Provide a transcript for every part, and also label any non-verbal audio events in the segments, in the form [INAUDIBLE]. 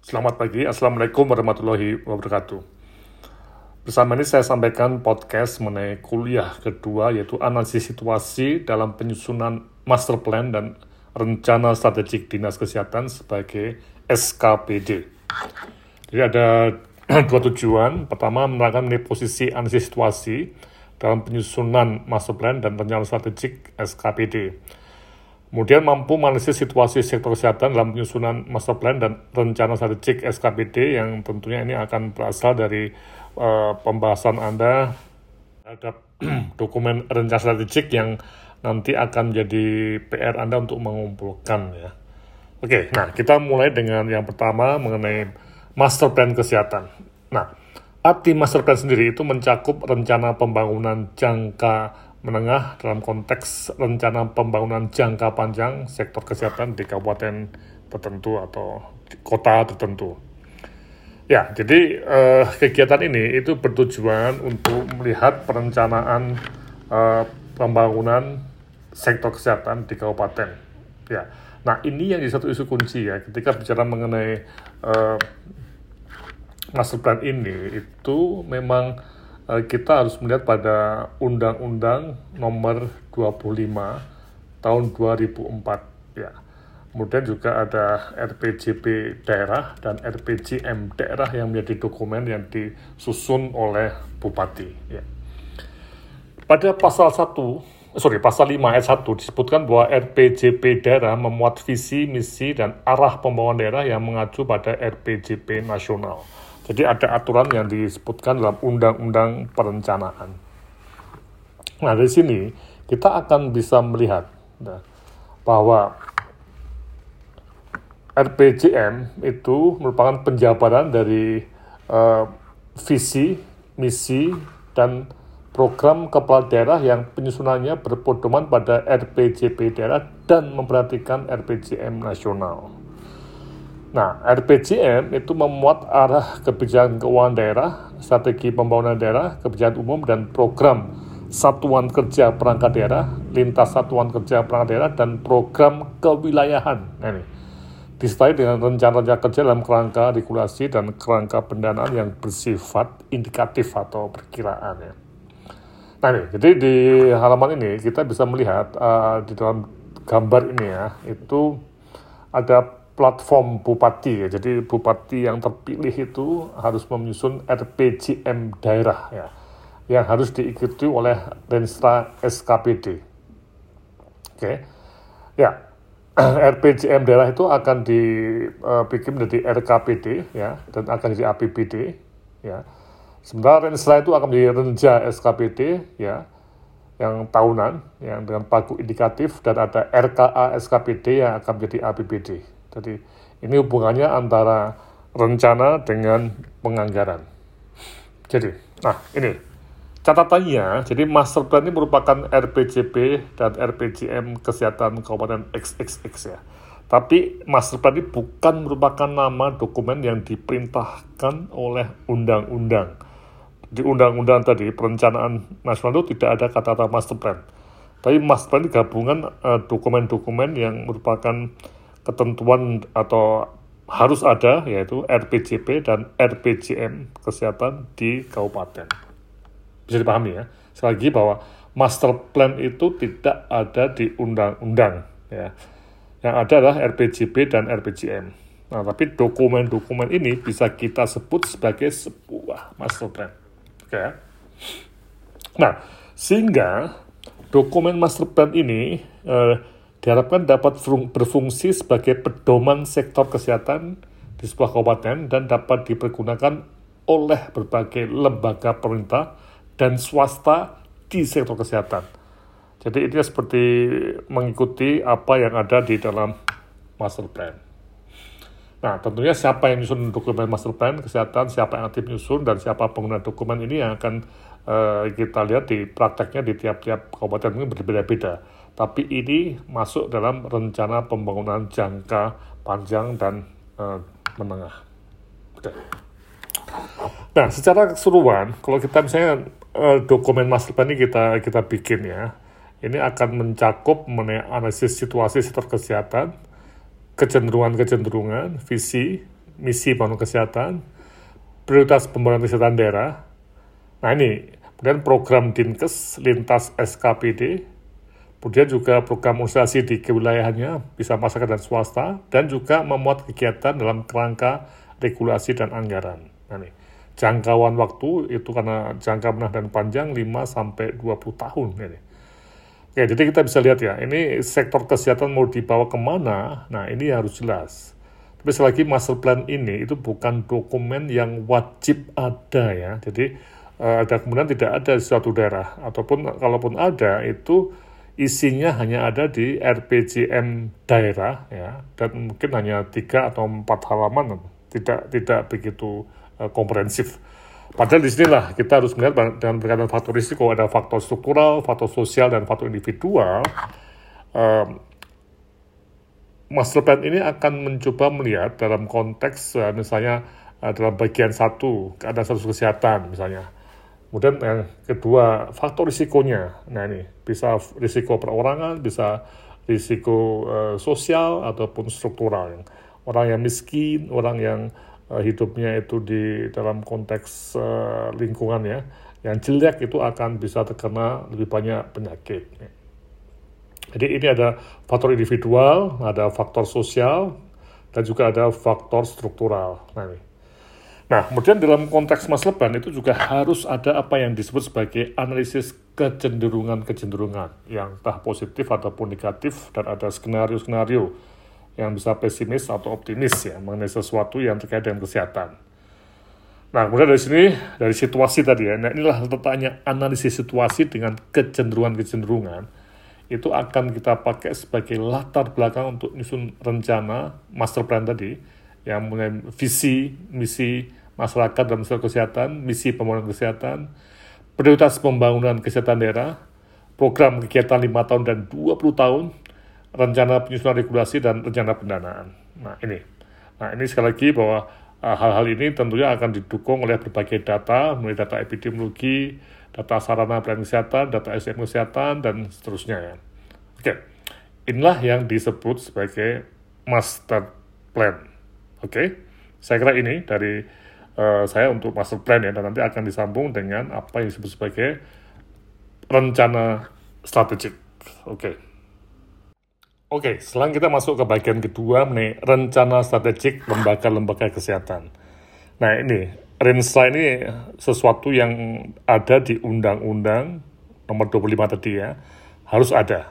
Selamat pagi, Assalamualaikum warahmatullahi wabarakatuh. Bersama ini saya sampaikan podcast mengenai kuliah kedua yaitu analisis situasi dalam penyusunan master plan dan rencana strategik dinas kesehatan sebagai SKPD. Jadi ada [CLEARS THROAT] dua tujuan. Pertama, menerangkan posisi analisis situasi dalam penyusunan master plan dan rencana strategik SKPD. Kemudian mampu menganalisis situasi sektor kesehatan dalam penyusunan master plan dan rencana strategik SKPD yang tentunya ini akan berasal dari uh, pembahasan Anda terhadap [CLEARS THROAT] dokumen rencana strategik yang nanti akan menjadi PR Anda untuk mengumpulkan ya. Oke, nah kita mulai dengan yang pertama mengenai master plan kesehatan. Nah, arti master plan sendiri itu mencakup rencana pembangunan jangka menengah dalam konteks rencana pembangunan jangka panjang sektor kesehatan di kabupaten tertentu atau kota tertentu. Ya, jadi eh, kegiatan ini itu bertujuan untuk melihat perencanaan eh, pembangunan sektor kesehatan di kabupaten. Ya, nah ini yang jadi satu isu kunci ya ketika bicara mengenai eh, master plan ini itu memang kita harus melihat pada Undang-Undang Nomor 25 tahun 2004 ya. Kemudian juga ada RPJP daerah dan RPJM daerah yang menjadi dokumen yang disusun oleh bupati ya. Pada pasal 1 sorry pasal 5 ayat 1 disebutkan bahwa RPJP daerah memuat visi, misi dan arah pembangunan daerah yang mengacu pada RPJP nasional. Jadi ada aturan yang disebutkan dalam undang-undang perencanaan. Nah, dari sini kita akan bisa melihat nah, bahwa RPJM itu merupakan penjabaran dari uh, visi, misi, dan program kepala daerah yang penyusunannya berpedoman pada RPJP daerah dan memperhatikan RPJM nasional. Nah, RPJM itu memuat arah kebijakan keuangan daerah, strategi pembangunan daerah, kebijakan umum, dan program satuan kerja perangkat daerah, lintas satuan kerja perangkat daerah, dan program kewilayahan. Nah, ini disertai dengan rencana-rencana kerja dalam kerangka regulasi dan kerangka pendanaan yang bersifat indikatif atau perkiraan. Ya. Nah, ini, jadi di halaman ini kita bisa melihat uh, di dalam gambar ini ya, itu ada platform bupati ya. Jadi bupati yang terpilih itu harus menyusun RPJM daerah ya yang harus diikuti oleh Renstra SKPD. Oke. Ya. [CLEARS THROAT] RPJM daerah itu akan dibikin menjadi RKPD ya dan akan jadi APBD ya. Sementara Renstra itu akan menjadi Renja SKPD ya yang tahunan yang dengan pagu indikatif dan ada RKA SKPD yang akan menjadi APBD. Jadi ini hubungannya antara rencana dengan penganggaran. Jadi, nah ini catatannya, jadi master plan ini merupakan RPJP dan RPJM Kesehatan Kabupaten XXX ya. Tapi master plan ini bukan merupakan nama dokumen yang diperintahkan oleh undang-undang. Di undang-undang tadi, perencanaan nasional itu tidak ada kata-kata master plan. Tapi master plan ini gabungan eh, dokumen-dokumen uh, yang merupakan ketentuan atau harus ada yaitu RPJP dan RPJM kesehatan di kabupaten. Bisa dipahami ya. Sekali lagi bahwa master plan itu tidak ada di undang-undang ya. Yang ada adalah RPJP dan RPJM. Nah, tapi dokumen-dokumen ini bisa kita sebut sebagai sebuah master plan. Oke. Okay. Nah, sehingga dokumen master plan ini eh, diharapkan dapat berfungsi sebagai pedoman sektor kesehatan di sebuah kabupaten dan dapat dipergunakan oleh berbagai lembaga pemerintah dan swasta di sektor kesehatan. Jadi ini seperti mengikuti apa yang ada di dalam master plan. Nah, tentunya siapa yang menyusun dokumen master plan kesehatan, siapa yang aktif menyusun, dan siapa pengguna dokumen ini yang akan uh, kita lihat di prakteknya di tiap-tiap kabupaten ini berbeda-beda tapi ini masuk dalam rencana pembangunan jangka panjang dan uh, menengah. Oke. Nah, secara keseluruhan, kalau kita misalnya uh, dokumen master plan ini kita kita bikin ya, ini akan mencakup analisis situasi sektor kesehatan, kecenderungan-kecenderungan, visi, misi pembangunan kesehatan, prioritas pembangunan kesehatan daerah. Nah ini, kemudian program Dinkes lintas SKPD, kemudian juga program organisasi di kewilayahannya, bisa masyarakat dan swasta, dan juga memuat kegiatan dalam kerangka regulasi dan anggaran. Nah ini, jangkauan waktu itu karena jangka menengah dan panjang 5 sampai 20 tahun ini. Oke, jadi kita bisa lihat ya, ini sektor kesehatan mau dibawa ke mana, nah ini harus jelas. Tapi selagi master plan ini itu bukan dokumen yang wajib ada ya, jadi uh, ada kemudian tidak ada di suatu daerah, ataupun kalaupun ada itu isinya hanya ada di RPJM daerah ya, dan mungkin hanya tiga atau empat halaman, tidak tidak begitu uh, komprehensif. Padahal di sinilah kita harus melihat dengan berkaitan faktor risiko ada faktor struktural, faktor sosial, dan faktor individual. Um, master plan ini akan mencoba melihat dalam konteks uh, misalnya uh, dalam bagian satu ada satu kesehatan misalnya. Kemudian yang kedua faktor risikonya. Nah ini bisa risiko perorangan, bisa risiko uh, sosial ataupun struktural. Orang yang miskin, orang yang uh, hidupnya itu di dalam konteks uh, lingkungan ya, yang jelek itu akan bisa terkena lebih banyak penyakit. Jadi ini ada faktor individual, ada faktor sosial, dan juga ada faktor struktural. Nah, ini. Nah kemudian dalam konteks masa depan itu juga harus ada apa yang disebut sebagai analisis kecenderungan-kecenderungan yang entah positif ataupun negatif dan ada skenario-skenario yang bisa pesimis atau optimis ya mengenai sesuatu yang terkait dengan kesehatan. Nah, kemudian dari sini, dari situasi tadi ya, nah inilah letaknya analisis situasi dengan kecenderungan-kecenderungan, itu akan kita pakai sebagai latar belakang untuk nyusun rencana master plan tadi, yang mulai visi, misi masyarakat dalam sektor kesehatan, misi pembangunan kesehatan, prioritas pembangunan kesehatan daerah, program kegiatan 5 tahun dan 20 tahun, rencana penyusunan regulasi dan rencana pendanaan. Nah ini, nah ini sekali lagi bahwa uh, hal-hal uh, ini tentunya akan didukung oleh berbagai data, mulai data epidemiologi, data sarana pelayanan kesehatan, data SDM kesehatan dan seterusnya ya. Oke, inilah yang disebut sebagai master plan. Oke, saya kira ini dari uh, saya untuk master plan ya, dan nanti akan disambung dengan apa yang disebut sebagai rencana strategik. Oke. Okay. Oke, sekarang kita masuk ke bagian kedua mengenai rencana strategik lembaga-lembaga kesehatan. Nah ini, RENSA ini sesuatu yang ada di Undang-Undang nomor 25 tadi ya, harus ada.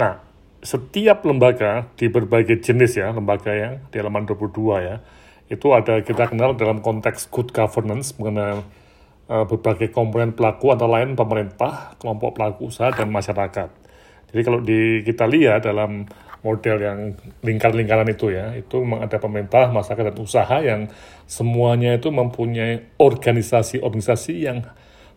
Nah, setiap lembaga di berbagai jenis ya, lembaga yang di halaman 22 ya, itu ada kita kenal dalam konteks good governance mengenai uh, berbagai komponen pelaku antara lain pemerintah, kelompok pelaku usaha, dan masyarakat. Jadi kalau di, kita lihat dalam model yang lingkar-lingkaran itu ya, itu memang ada pemerintah, masyarakat, dan usaha yang semuanya itu mempunyai organisasi-organisasi yang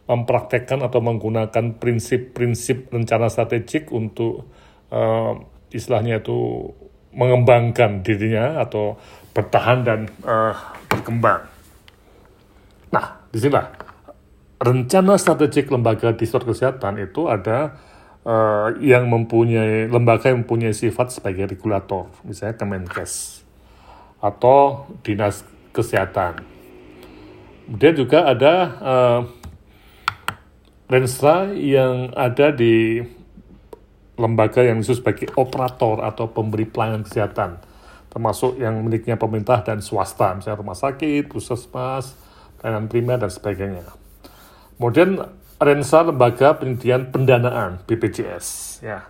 mempraktekkan atau menggunakan prinsip-prinsip rencana strategik untuk uh, istilahnya itu mengembangkan dirinya atau bertahan dan uh, berkembang. Nah, di sini rencana strategik lembaga di sektor kesehatan itu ada uh, yang mempunyai lembaga yang mempunyai sifat sebagai regulator, misalnya Kemenkes atau dinas kesehatan. Kemudian juga ada uh, Renstra yang ada di lembaga yang disebut sebagai operator atau pemberi pelayanan kesehatan, termasuk yang miliknya pemerintah dan swasta, misalnya rumah sakit, puskesmas, pelayanan primer, dan sebagainya. Kemudian Rensa Lembaga Penelitian Pendanaan BPJS ya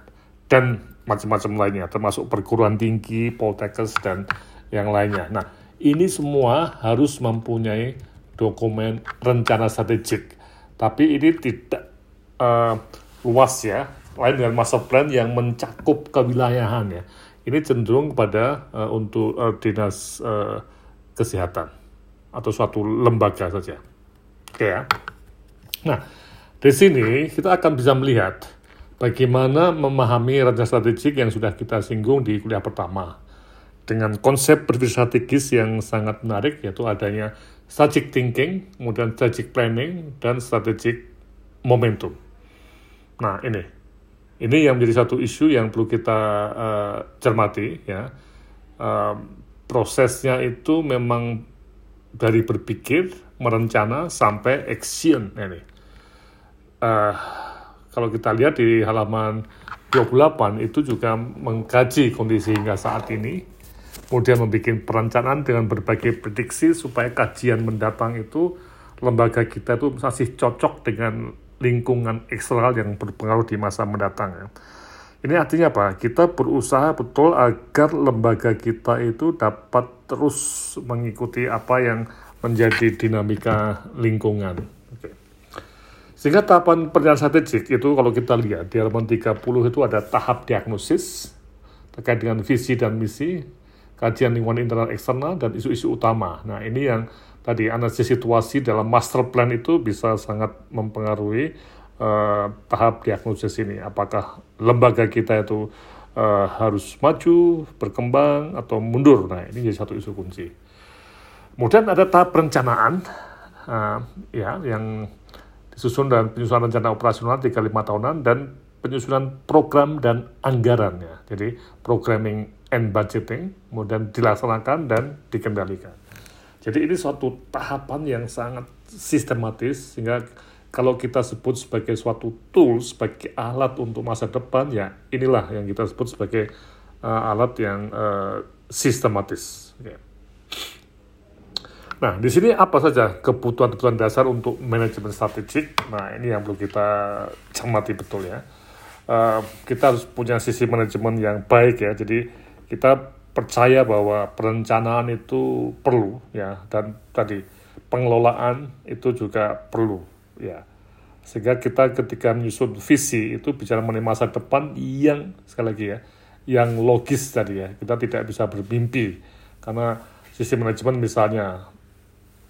dan macam-macam lainnya termasuk perguruan tinggi, poltekkes dan yang lainnya. Nah, ini semua harus mempunyai dokumen rencana strategik. Tapi ini tidak uh, luas ya, lain dengan master plan yang mencakup kewilayahan ya. Ini cenderung kepada uh, untuk uh, dinas uh, kesehatan atau suatu lembaga saja. Oke ya. Nah, di sini kita akan bisa melihat bagaimana memahami rencana strategik yang sudah kita singgung di kuliah pertama. Dengan konsep berpikir strategis yang sangat menarik, yaitu adanya strategic thinking, kemudian strategic planning, dan strategic momentum. Nah, ini. Ini yang menjadi satu isu yang perlu kita uh, cermati, ya. Uh, prosesnya itu memang dari berpikir, merencana sampai action ini. Uh, kalau kita lihat di halaman 28 itu juga mengkaji kondisi hingga saat ini, kemudian membuat perencanaan dengan berbagai prediksi supaya kajian mendatang itu lembaga kita itu masih cocok dengan lingkungan eksternal yang berpengaruh di masa mendatang. Ya. Ini artinya apa? Kita berusaha betul agar lembaga kita itu dapat terus mengikuti apa yang menjadi dinamika lingkungan. Sehingga tahapan perencanaan strategik itu kalau kita lihat di halaman 30 itu ada tahap diagnosis terkait dengan visi dan misi, kajian lingkungan internal eksternal, dan isu-isu utama. Nah ini yang tadi analisis situasi dalam master plan itu bisa sangat mempengaruhi uh, tahap diagnosis ini. Apakah lembaga kita itu uh, harus maju, berkembang, atau mundur? Nah, ini jadi satu isu kunci. Kemudian ada tahap perencanaan, uh, ya, yang disusun dan penyusunan rencana operasional 35 tahunan dan penyusunan program dan anggaran ya. Jadi programming and budgeting, kemudian dilaksanakan dan dikendalikan. Jadi ini suatu tahapan yang sangat sistematis sehingga kalau kita sebut sebagai suatu tool, sebagai alat untuk masa depan, ya inilah yang kita sebut sebagai uh, alat yang uh, sistematis. Okay. Nah, di sini apa saja kebutuhan-kebutuhan dasar untuk manajemen strategik? Nah, ini yang perlu kita cermati betul ya. Uh, kita harus punya sisi manajemen yang baik ya. Jadi kita percaya bahwa perencanaan itu perlu ya dan tadi pengelolaan itu juga perlu ya sehingga kita ketika menyusun visi itu bicara mengenai masa depan yang sekali lagi ya yang logis tadi ya kita tidak bisa bermimpi karena sisi manajemen misalnya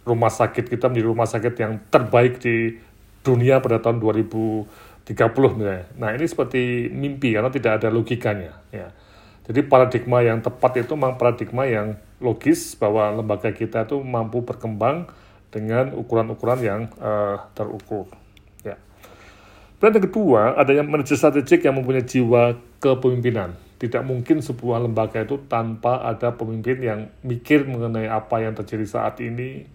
rumah sakit kita menjadi rumah sakit yang terbaik di dunia pada tahun 2030 misalnya. Nah ini seperti mimpi karena tidak ada logikanya ya. Jadi paradigma yang tepat itu memang paradigma yang logis bahwa lembaga kita itu mampu berkembang dengan ukuran-ukuran yang uh, terukur. Ya. Dan yang kedua, ada yang manajer strategik yang mempunyai jiwa kepemimpinan. Tidak mungkin sebuah lembaga itu tanpa ada pemimpin yang mikir mengenai apa yang terjadi saat ini,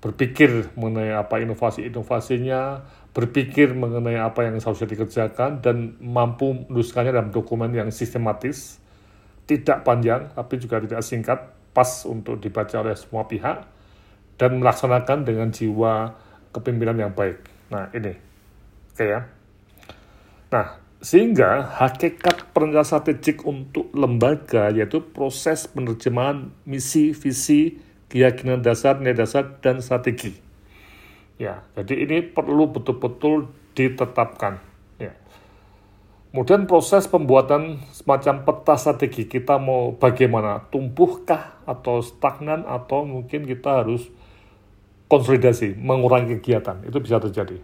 berpikir mengenai apa inovasi-inovasinya, berpikir mengenai apa yang seharusnya dikerjakan, dan mampu menuliskannya dalam dokumen yang sistematis, tidak panjang, tapi juga tidak singkat, pas untuk dibaca oleh semua pihak, dan melaksanakan dengan jiwa kepemimpinan yang baik. Nah, ini. Oke ya. Nah, sehingga hakikat perencanaan strategik untuk lembaga yaitu proses penerjemahan misi, visi, keyakinan dasar, nilai dasar, dan strategi. Ya, jadi ini perlu betul-betul ditetapkan. Kemudian proses pembuatan semacam peta strategi kita mau bagaimana, tumbuhkah atau stagnan atau mungkin kita harus konsolidasi, mengurangi kegiatan, itu bisa terjadi.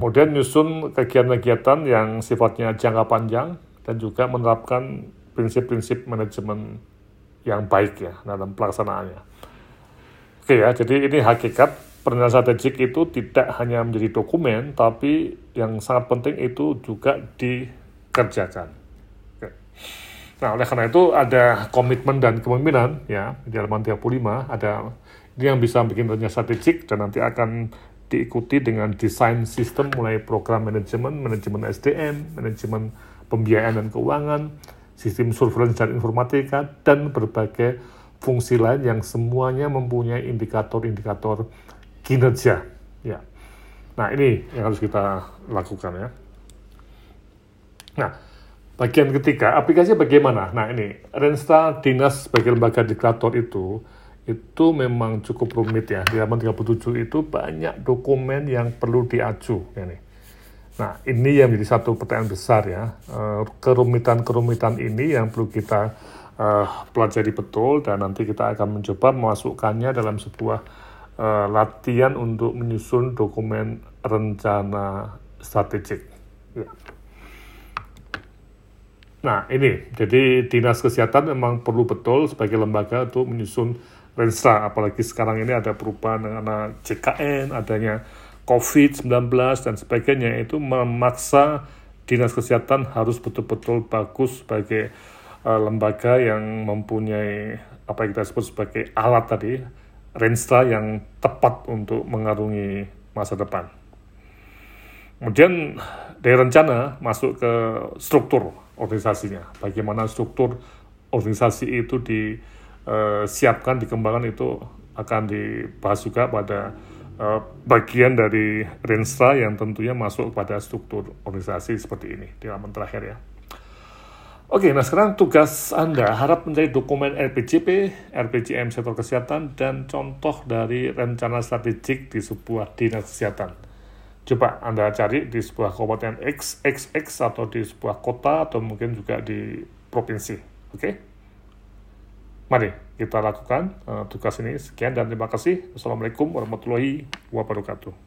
Kemudian nyusun kegiatan-kegiatan yang sifatnya jangka panjang dan juga menerapkan prinsip-prinsip manajemen yang baik ya dalam pelaksanaannya. Oke ya, jadi ini hakikat perencanaan strategik itu tidak hanya menjadi dokumen, tapi yang sangat penting itu juga dikerjakan. Oke. Nah, oleh karena itu ada komitmen dan kepemimpinan ya di halaman 35 ada ini yang bisa bikin rencana strategik dan nanti akan diikuti dengan desain sistem mulai program manajemen, manajemen SDM, manajemen pembiayaan dan keuangan, sistem surveillance dan informatika, dan berbagai fungsi lain yang semuanya mempunyai indikator-indikator kinerja. Nah ini yang harus kita lakukan ya. Nah, bagian ketiga, aplikasi bagaimana? Nah ini, Renstra Dinas sebagai lembaga indikator itu itu memang cukup rumit ya. Di halaman 37 itu banyak dokumen yang perlu diaju. Ya nih. Nah, ini yang menjadi satu pertanyaan besar ya. Eh, kerumitan-kerumitan ini yang perlu kita uh, pelajari betul dan nanti kita akan mencoba memasukkannya dalam sebuah uh, latihan untuk menyusun dokumen rencana strategik. Ya. Nah, ini jadi Dinas Kesehatan memang perlu betul sebagai lembaga untuk menyusun Renstra, apalagi sekarang ini ada perubahan dengan CKN, adanya COVID-19 dan sebagainya, itu memaksa dinas kesehatan harus betul-betul bagus sebagai uh, lembaga yang mempunyai apa yang kita sebut sebagai alat tadi, renstra yang tepat untuk mengarungi masa depan. Kemudian dari rencana masuk ke struktur organisasinya, bagaimana struktur organisasi itu disiapkan, dikembangkan itu akan dibahas juga pada uh, bagian dari Renstra yang tentunya masuk pada struktur organisasi seperti ini di halaman terakhir ya. Oke, nah sekarang tugas Anda harap mencari dokumen RPJP, RPJM sektor kesehatan, dan contoh dari rencana strategik di sebuah dinas kesehatan. Coba Anda cari di sebuah kabupaten XXX atau di sebuah kota atau mungkin juga di provinsi. Oke? Mari kita lakukan uh, tugas ini. Sekian dan terima kasih. Wassalamualaikum warahmatullahi wabarakatuh.